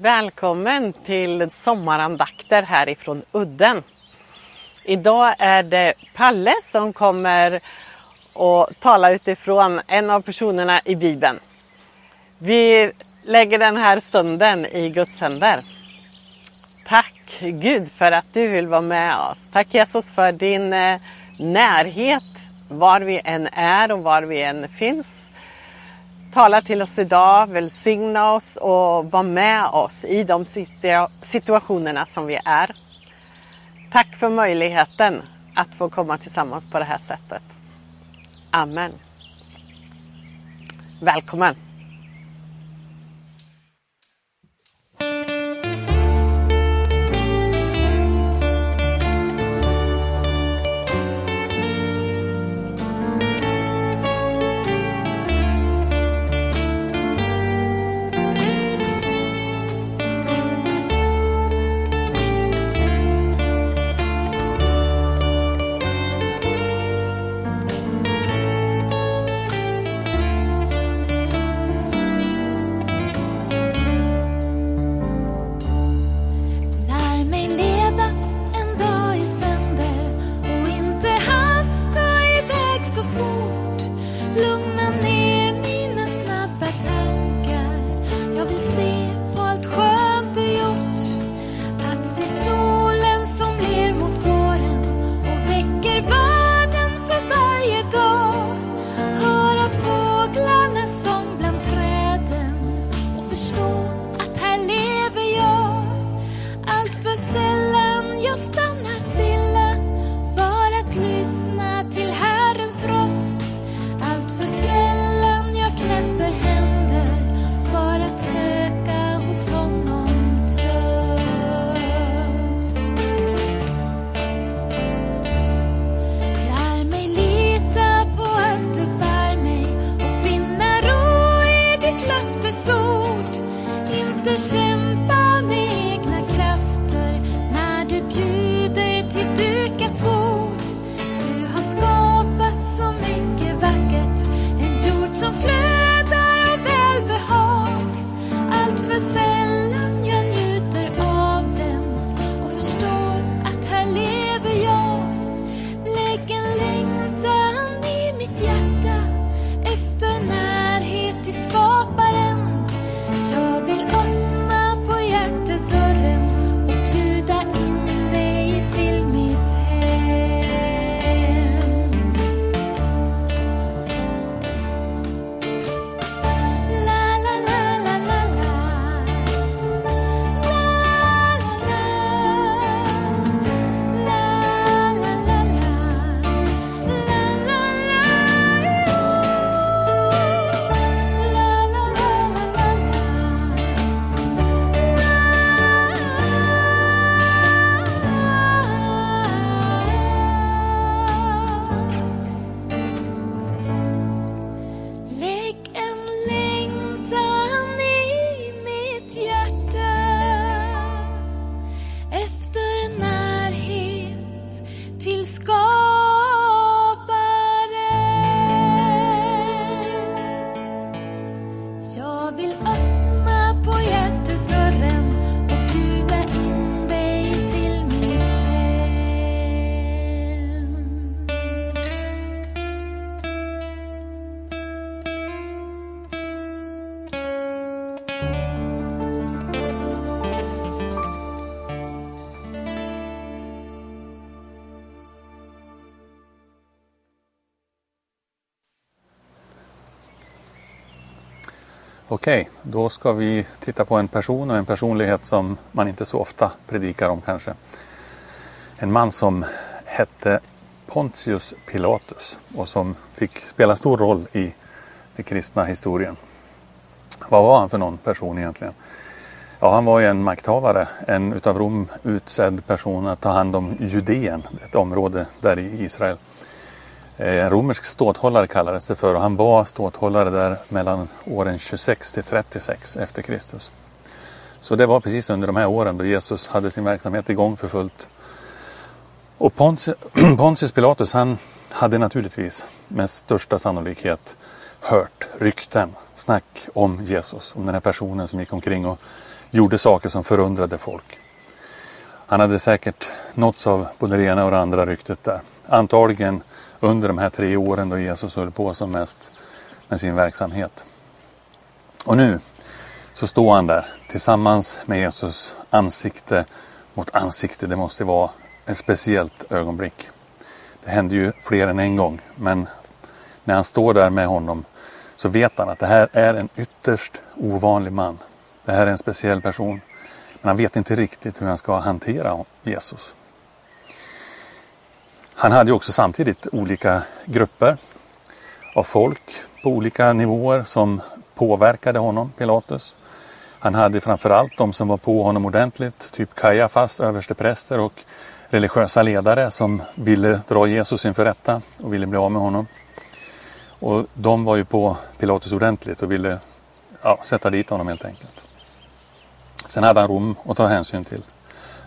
Välkommen till sommarandakter härifrån Udden. Idag är det Palle som kommer att tala utifrån en av personerna i Bibeln. Vi lägger den här stunden i Guds händer. Tack Gud för att du vill vara med oss. Tack Jesus för din eh, närhet var vi än är och var vi än finns. Tala till oss idag, välsigna oss och var med oss i de situationerna som vi är. Tack för möjligheten att få komma tillsammans på det här sättet. Amen. Välkommen! Okej, då ska vi titta på en person och en personlighet som man inte så ofta predikar om kanske. En man som hette Pontius Pilatus och som fick spela stor roll i den kristna historien. Vad var han för någon person egentligen? Ja, han var ju en makthavare, en utav Rom utsedd person att ta hand om Judeen, ett område där i Israel. Eh, en romersk ståthållare kallades det för och han var ståthållare där mellan åren 26 till 36 efter Kristus. Så det var precis under de här åren då Jesus hade sin verksamhet igång för fullt. Och Pontius Pilatus han hade naturligtvis med största sannolikhet hört rykten, snack om Jesus, om den här personen som gick omkring och gjorde saker som förundrade folk. Han hade säkert nåtts av både det ena och det andra ryktet där. Antagligen under de här tre åren då Jesus höll på som mest med sin verksamhet. Och nu så står han där tillsammans med Jesus ansikte mot ansikte. Det måste vara ett speciellt ögonblick. Det hände ju fler än en gång men när han står där med honom så vet han att det här är en ytterst ovanlig man. Det här är en speciell person. Men han vet inte riktigt hur han ska hantera Jesus. Han hade också samtidigt olika grupper av folk på olika nivåer som påverkade honom, Pilatus. Han hade framförallt de som var på honom ordentligt, typ Kajafas, överstepräster och religiösa ledare som ville dra Jesus inför rätta och ville bli av med honom. Och de var ju på Pilatus ordentligt och ville ja, sätta dit honom helt enkelt. Sen hade han Rom att ta hänsyn till.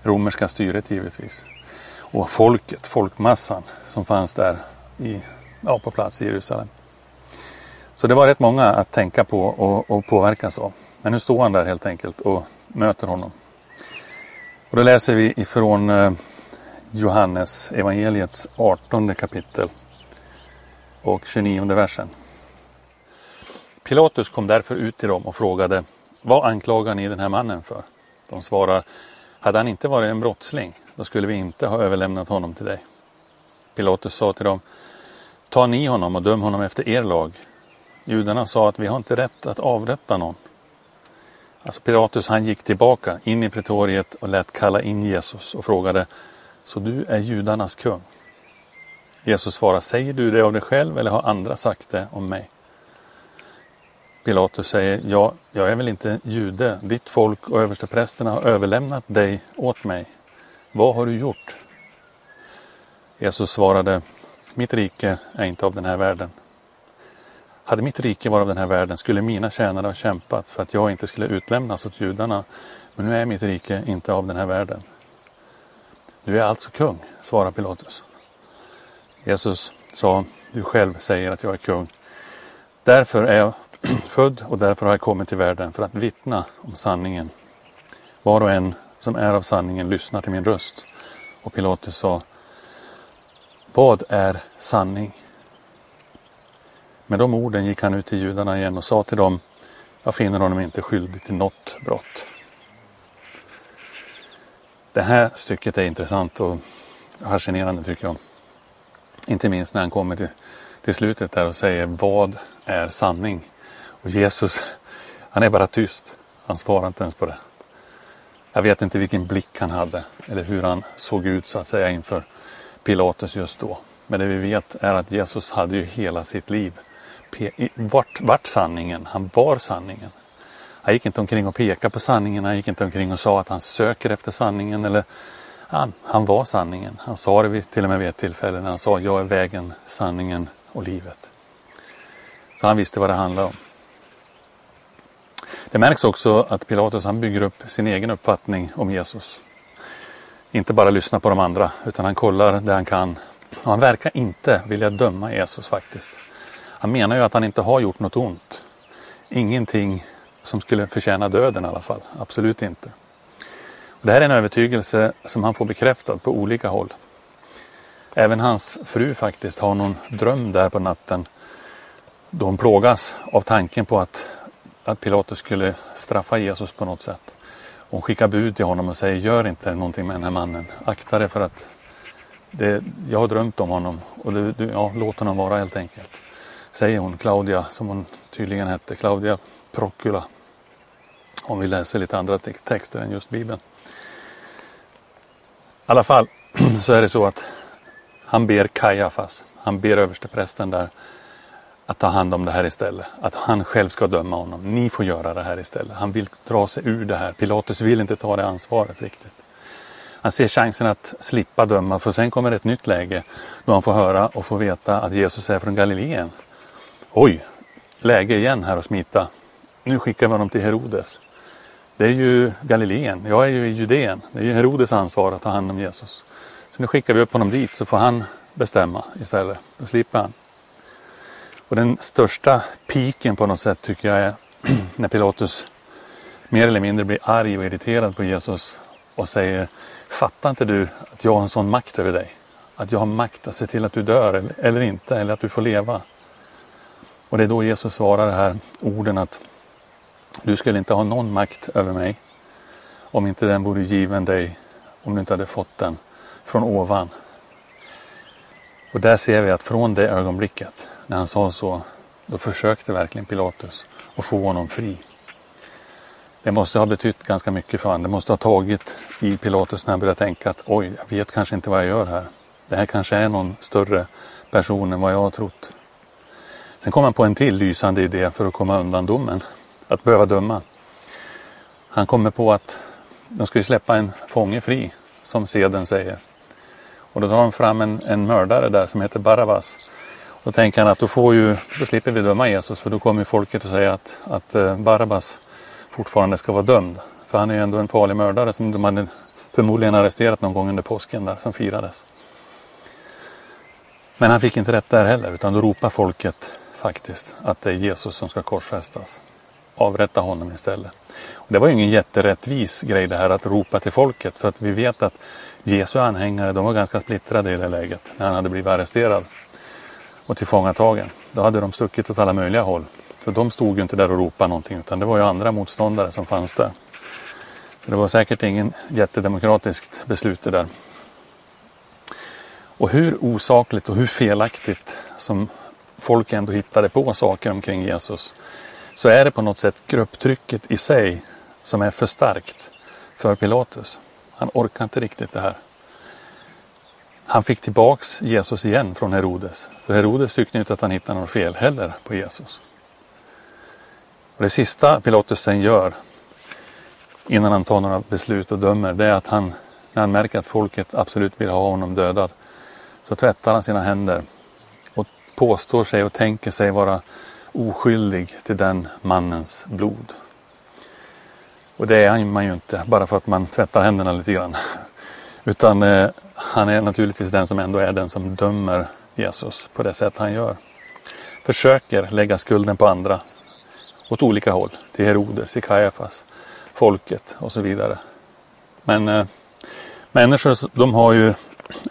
Romerska styret givetvis. Och folket, folkmassan som fanns där i, ja, på plats i Jerusalem. Så det var rätt många att tänka på och, och påverkas av. Men nu står han där helt enkelt och möter honom. Och då läser vi ifrån eh, Johannes evangeliets 18 kapitel och 29 versen. Pilatus kom därför ut till dem och frågade Vad anklagar ni den här mannen för? De svarar Hade han inte varit en brottsling då skulle vi inte ha överlämnat honom till dig. Pilatus sa till dem Ta ni honom och döm honom efter er lag. Judarna sa att vi har inte rätt att avrätta någon. Alltså Pilatus han gick tillbaka in i pretoriet och lät kalla in Jesus och frågade Så du är judarnas kung? Jesus svarade, säger du det av dig själv eller har andra sagt det om mig? Pilatus säger, ja, jag är väl inte jude. Ditt folk och översteprästerna har överlämnat dig åt mig. Vad har du gjort? Jesus svarade, mitt rike är inte av den här världen. Hade mitt rike varit av den här världen skulle mina tjänare ha kämpat för att jag inte skulle utlämnas åt judarna. Men nu är mitt rike inte av den här världen. Du är alltså kung, svarade Pilatus. Jesus sa, du själv säger att jag är kung. Därför är jag född och därför har jag kommit till världen för att vittna om sanningen. Var och en som är av sanningen lyssnar till min röst. Och Pilatus sa, vad är sanning? Med de orden gick han ut till judarna igen och sa till dem, jag finner honom inte skyldig till något brott. Det här stycket är intressant och fascinerande tycker jag. Inte minst när han kommer till, till slutet där och säger vad är sanning? Och Jesus, han är bara tyst. Han svarar inte ens på det. Jag vet inte vilken blick han hade eller hur han såg ut så att säga inför Pilatus just då. Men det vi vet är att Jesus hade ju hela sitt liv vart, vart sanningen? Han bar sanningen. Han gick inte omkring och pekade på sanningen. Han gick inte omkring och sa att han söker efter sanningen. Eller, han, han var sanningen. Han sa det till och med vid ett tillfälle när han sa jag är vägen, sanningen och livet. Så han visste vad det handlade om. Det märks också att Pilatus han bygger upp sin egen uppfattning om Jesus. Inte bara lyssna på de andra utan han kollar det han kan. Och han verkar inte vilja döma Jesus faktiskt. Han menar ju att han inte har gjort något ont. Ingenting som skulle förtjäna döden i alla fall. Absolut inte. Det här är en övertygelse som han får bekräftad på olika håll. Även hans fru faktiskt har någon dröm där på natten då hon plågas av tanken på att, att Pilatus skulle straffa Jesus på något sätt. Hon skickar bud till honom och säger gör inte någonting med den här mannen. Akta dig för att det, jag har drömt om honom och du, du, ja, låt honom vara helt enkelt. Säger hon, Claudia, som hon tydligen hette, Claudia Procula. Om vi läser lite andra texter än just Bibeln. I alla fall så är det så att han ber Kajafas, han ber översteprästen där att ta hand om det här istället. Att han själv ska döma honom. Ni får göra det här istället. Han vill dra sig ur det här. Pilatus vill inte ta det ansvaret riktigt. Han ser chansen att slippa döma för sen kommer ett nytt läge då han får höra och få veta att Jesus är från Galileen. Oj, läge igen här att smita. Nu skickar vi honom till Herodes. Det är ju Galileen, jag är ju i Judeen. Det är ju Herodes ansvar att ta hand om Jesus. Så nu skickar vi upp honom dit så får han bestämma istället. Då slipper han. Och den största piken på något sätt tycker jag är när Pilatus mer eller mindre blir arg och irriterad på Jesus och säger Fattar inte du att jag har en sån makt över dig? Att jag har makt att se till att du dör eller inte, eller att du får leva. Och det är då Jesus svarar de här orden att du skulle inte ha någon makt över mig om inte den vore given dig, om du inte hade fått den från ovan. Och där ser vi att från det ögonblicket, när han sa så, då försökte verkligen Pilatus att få honom fri. Det måste ha betytt ganska mycket för honom. Det måste ha tagit i Pilatus när han började tänka att oj, jag vet kanske inte vad jag gör här. Det här kanske är någon större person än vad jag har trott. Sen kom han på en till lysande idé för att komma undan domen. Att behöva döma. Han kommer på att de skulle släppa en fånge fri, som seden säger. Och då tar de fram en, en mördare där som heter Barabbas. Då tänker han att då, får ju, då slipper vi döma Jesus för då kommer folket att säga att, att eh, Barabbas fortfarande ska vara dömd. För han är ju ändå en farlig mördare som de hade förmodligen arresterat någon gång under påsken där som firades. Men han fick inte rätt där heller utan då ropar folket faktiskt att det är Jesus som ska korsfästas. Avrätta honom istället. Och det var ju ingen jätterättvis grej det här att ropa till folket för att vi vet att Jesu anhängare de var ganska splittrade i det läget när han hade blivit arresterad och tillfångatagen. Då hade de stuckit åt alla möjliga håll. Så de stod ju inte där och ropade någonting utan det var ju andra motståndare som fanns där. Så det var säkert ingen jättedemokratiskt beslut det där. Och hur osakligt och hur felaktigt som folk ändå hittade på saker omkring Jesus så är det på något sätt grupptrycket i sig som är för starkt för Pilatus. Han orkar inte riktigt det här. Han fick tillbaks Jesus igen från Herodes. För Herodes tyckte inte att han hittade något fel heller på Jesus. Och det sista Pilatus sen gör innan han tar några beslut och dömer det är att han, när han märker att folket absolut vill ha honom dödad, så tvättar han sina händer och påstår sig och tänker sig vara oskyldig till den mannens blod. Och det är man ju inte bara för att man tvättar händerna lite grann. Utan eh, han är naturligtvis den som ändå är den som dömer Jesus på det sätt han gör. Försöker lägga skulden på andra åt olika håll. Till Herodes, till Kajafas, folket och så vidare. Men eh, människor de har ju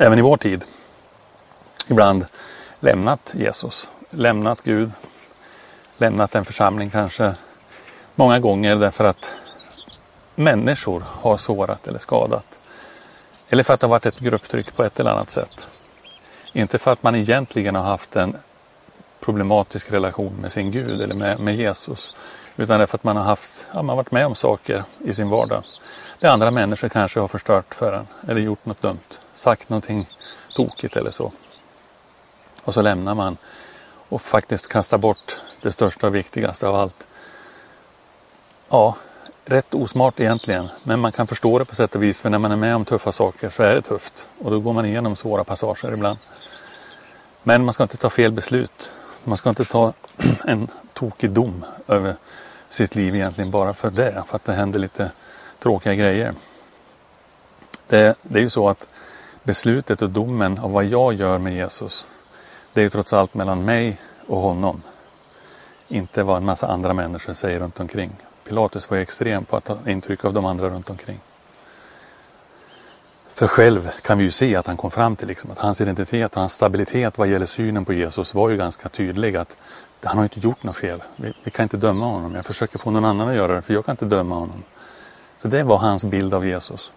även i vår tid ibland lämnat Jesus, lämnat Gud, lämnat en församling kanske många gånger därför att människor har sårat eller skadat. Eller för att det har varit ett grupptryck på ett eller annat sätt. Inte för att man egentligen har haft en problematisk relation med sin Gud eller med, med Jesus. Utan därför att man har haft, ja, man varit med om saker i sin vardag. Där andra människor kanske har förstört för en eller gjort något dumt. Sagt någonting tokigt eller så. Och så lämnar man och faktiskt kastar bort det största och viktigaste av allt. Ja, rätt osmart egentligen, men man kan förstå det på sätt och vis för när man är med om tuffa saker så är det tufft och då går man igenom svåra passager ibland. Men man ska inte ta fel beslut. Man ska inte ta en tokig dom över sitt liv egentligen bara för det, för att det händer lite tråkiga grejer. Det, det är ju så att beslutet och domen av vad jag gör med Jesus, det är ju trots allt mellan mig och honom. Inte vad en massa andra människor säger runt omkring. Pilatus var extrem på att ta intryck av de andra runt omkring. För själv kan vi ju se att han kom fram till liksom att hans identitet och hans stabilitet vad gäller synen på Jesus var ju ganska tydlig. att Han har inte gjort något fel. Vi, vi, kan inte döma honom. Jag försöker få någon annan att göra det för jag kan inte döma honom. Så det var hans bild av Jesus.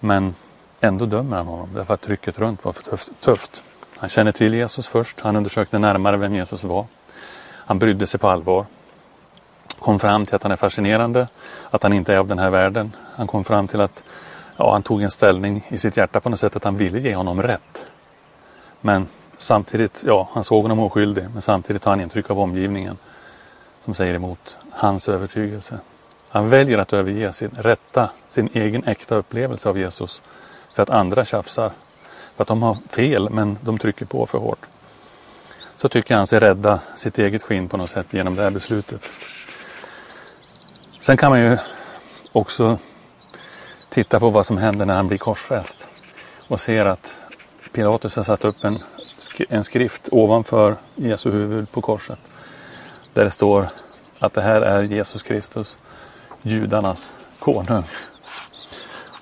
Men ändå dömer han honom därför att trycket runt var för tufft. Han kände till Jesus först. Han undersökte närmare vem Jesus var. Han brydde sig på allvar. Kom fram till att han är fascinerande, att han inte är av den här världen. Han kom fram till att ja, han tog en ställning i sitt hjärta på något sätt att han ville ge honom rätt. Men samtidigt, ja, han såg honom oskyldig, men samtidigt tar han intryck av omgivningen som säger emot hans övertygelse. Han väljer att överge sin rätta, sin egen äkta upplevelse av Jesus för att andra tjafsar. För att de har fel, men de trycker på för hårt. Så tycker han sig rädda sitt eget skinn på något sätt genom det här beslutet. Sen kan man ju också titta på vad som händer när han blir korsfäst och ser att Pilatus har satt upp en, en skrift ovanför Jesu huvud på korset. Där det står att det här är Jesus Kristus, judarnas konung.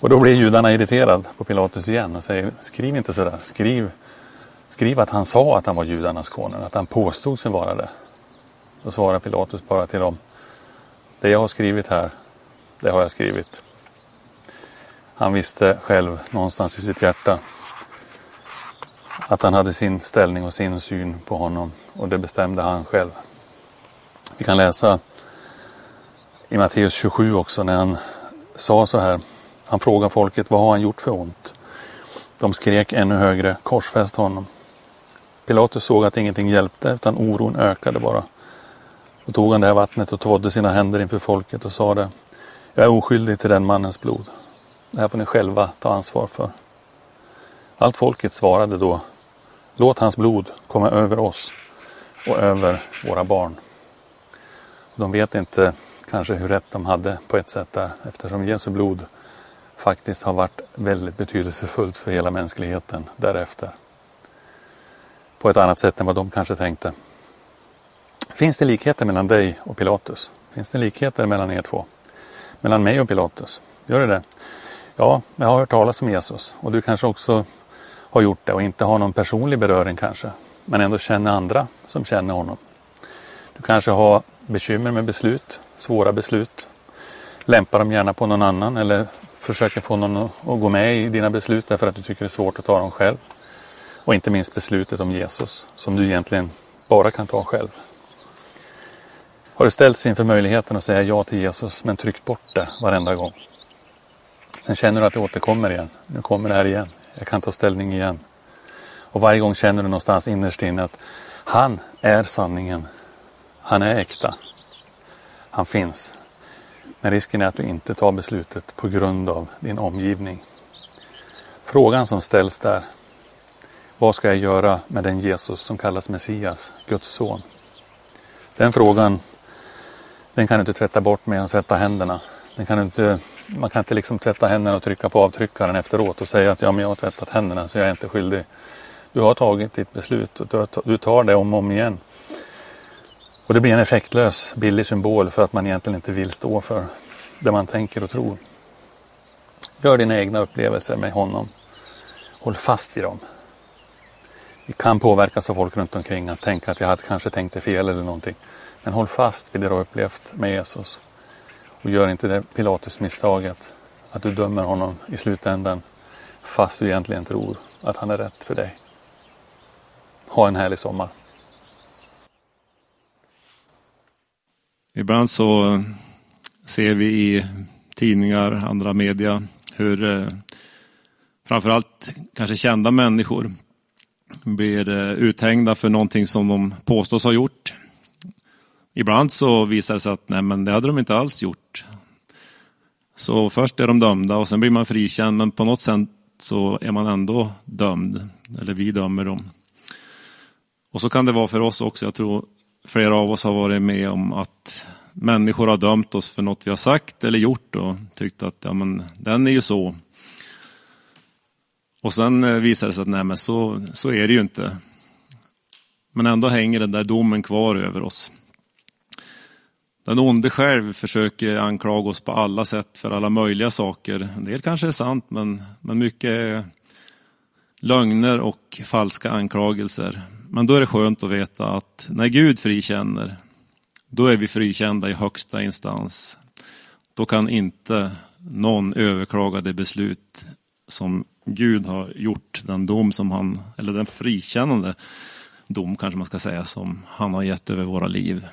Och då blir judarna irriterade på Pilatus igen och säger skriv inte sådär, skriv, skriv att han sa att han var judarnas konung, att han påstod sig vara det. Då svarar Pilatus bara till dem, det jag har skrivit här, det har jag skrivit. Han visste själv någonstans i sitt hjärta att han hade sin ställning och sin syn på honom och det bestämde han själv. Vi kan läsa i Matteus 27 också när han sa så här. Han frågade folket vad har han gjort för ont? De skrek ännu högre korsfäst honom. Pilatus såg att ingenting hjälpte utan oron ökade bara. Då tog han det här vattnet och tvådde sina händer inför folket och sade Jag är oskyldig till den mannens blod. Det här får ni själva ta ansvar för. Allt folket svarade då Låt hans blod komma över oss och över våra barn. De vet inte kanske hur rätt de hade på ett sätt där eftersom Jesu blod faktiskt har varit väldigt betydelsefullt för hela mänskligheten därefter. På ett annat sätt än vad de kanske tänkte. Finns det likheter mellan dig och Pilatus? Finns det likheter mellan er två? Mellan mig och Pilatus? Gör det det? Ja, jag har hört talas om Jesus och du kanske också har gjort det och inte har någon personlig beröring kanske. Men ändå känner andra som känner honom. Du kanske har bekymmer med beslut, svåra beslut. Lämpar dem gärna på någon annan eller försöker få någon att gå med i dina beslut därför att du tycker det är svårt att ta dem själv. Och inte minst beslutet om Jesus som du egentligen bara kan ta själv. Har du ställts inför möjligheten att säga ja till Jesus men tryckt bort det varenda gång? Sen känner du att det återkommer igen. Nu kommer det här igen. Jag kan ta ställning igen. Och varje gång känner du någonstans innerst inne att han är sanningen. Han är äkta. Han finns. Men risken är att du inte tar beslutet på grund av din omgivning. Frågan som ställs där. Vad ska jag göra med den Jesus som kallas Messias, Guds son? Den frågan den kan du inte tvätta bort med att tvätta händerna. Den kan inte, man kan inte liksom tvätta händerna och trycka på avtryckaren efteråt och säga att ja, men jag har tvättat händerna så jag är inte skyldig. Du har tagit ditt beslut och du tar det om och om igen. Och det blir en effektlös, billig symbol för att man egentligen inte vill stå för det man tänker och tror. Gör dina egna upplevelser med honom. Håll fast vid dem. Vi kan påverkas av folk runt omkring att tänka att jag hade kanske tänkt det fel eller någonting. Men håll fast vid det du har upplevt med Jesus. Och gör inte det Pilatus-misstaget att du dömer honom i slutändan fast du egentligen tror att han är rätt för dig. Ha en härlig sommar. Ibland så ser vi i tidningar, andra media, hur eh, framförallt kanske kända människor blir eh, uthängda för någonting som de påstås ha gjort. Ibland så visar det sig att nej, men det hade de inte alls gjort. Så först är de dömda och sen blir man frikänd, men på något sätt så är man ändå dömd, eller vi dömer dem. Och så kan det vara för oss också. Jag tror flera av oss har varit med om att människor har dömt oss för något vi har sagt eller gjort och tyckt att ja, men, den är ju så. Och sen eh, visar det sig att nej, men så, så är det ju inte. Men ändå hänger den där domen kvar över oss. Den onde själv försöker anklaga oss på alla sätt för alla möjliga saker. En del kanske är sant, men, men mycket är lögner och falska anklagelser. Men då är det skönt att veta att när Gud frikänner, då är vi frikända i högsta instans. Då kan inte någon överklaga det beslut som Gud har gjort, den dom som han, eller den frikännande dom kanske man ska säga, som han har gett över våra liv.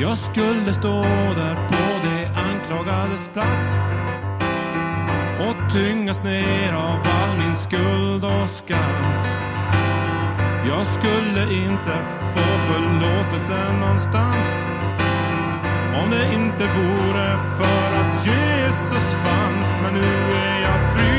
Jag skulle stå där på de anklagades plats och tyngas ner av all min skuld och skam. Jag skulle inte få förlåtelse någonstans om det inte vore för att Jesus fanns. Men nu är jag fri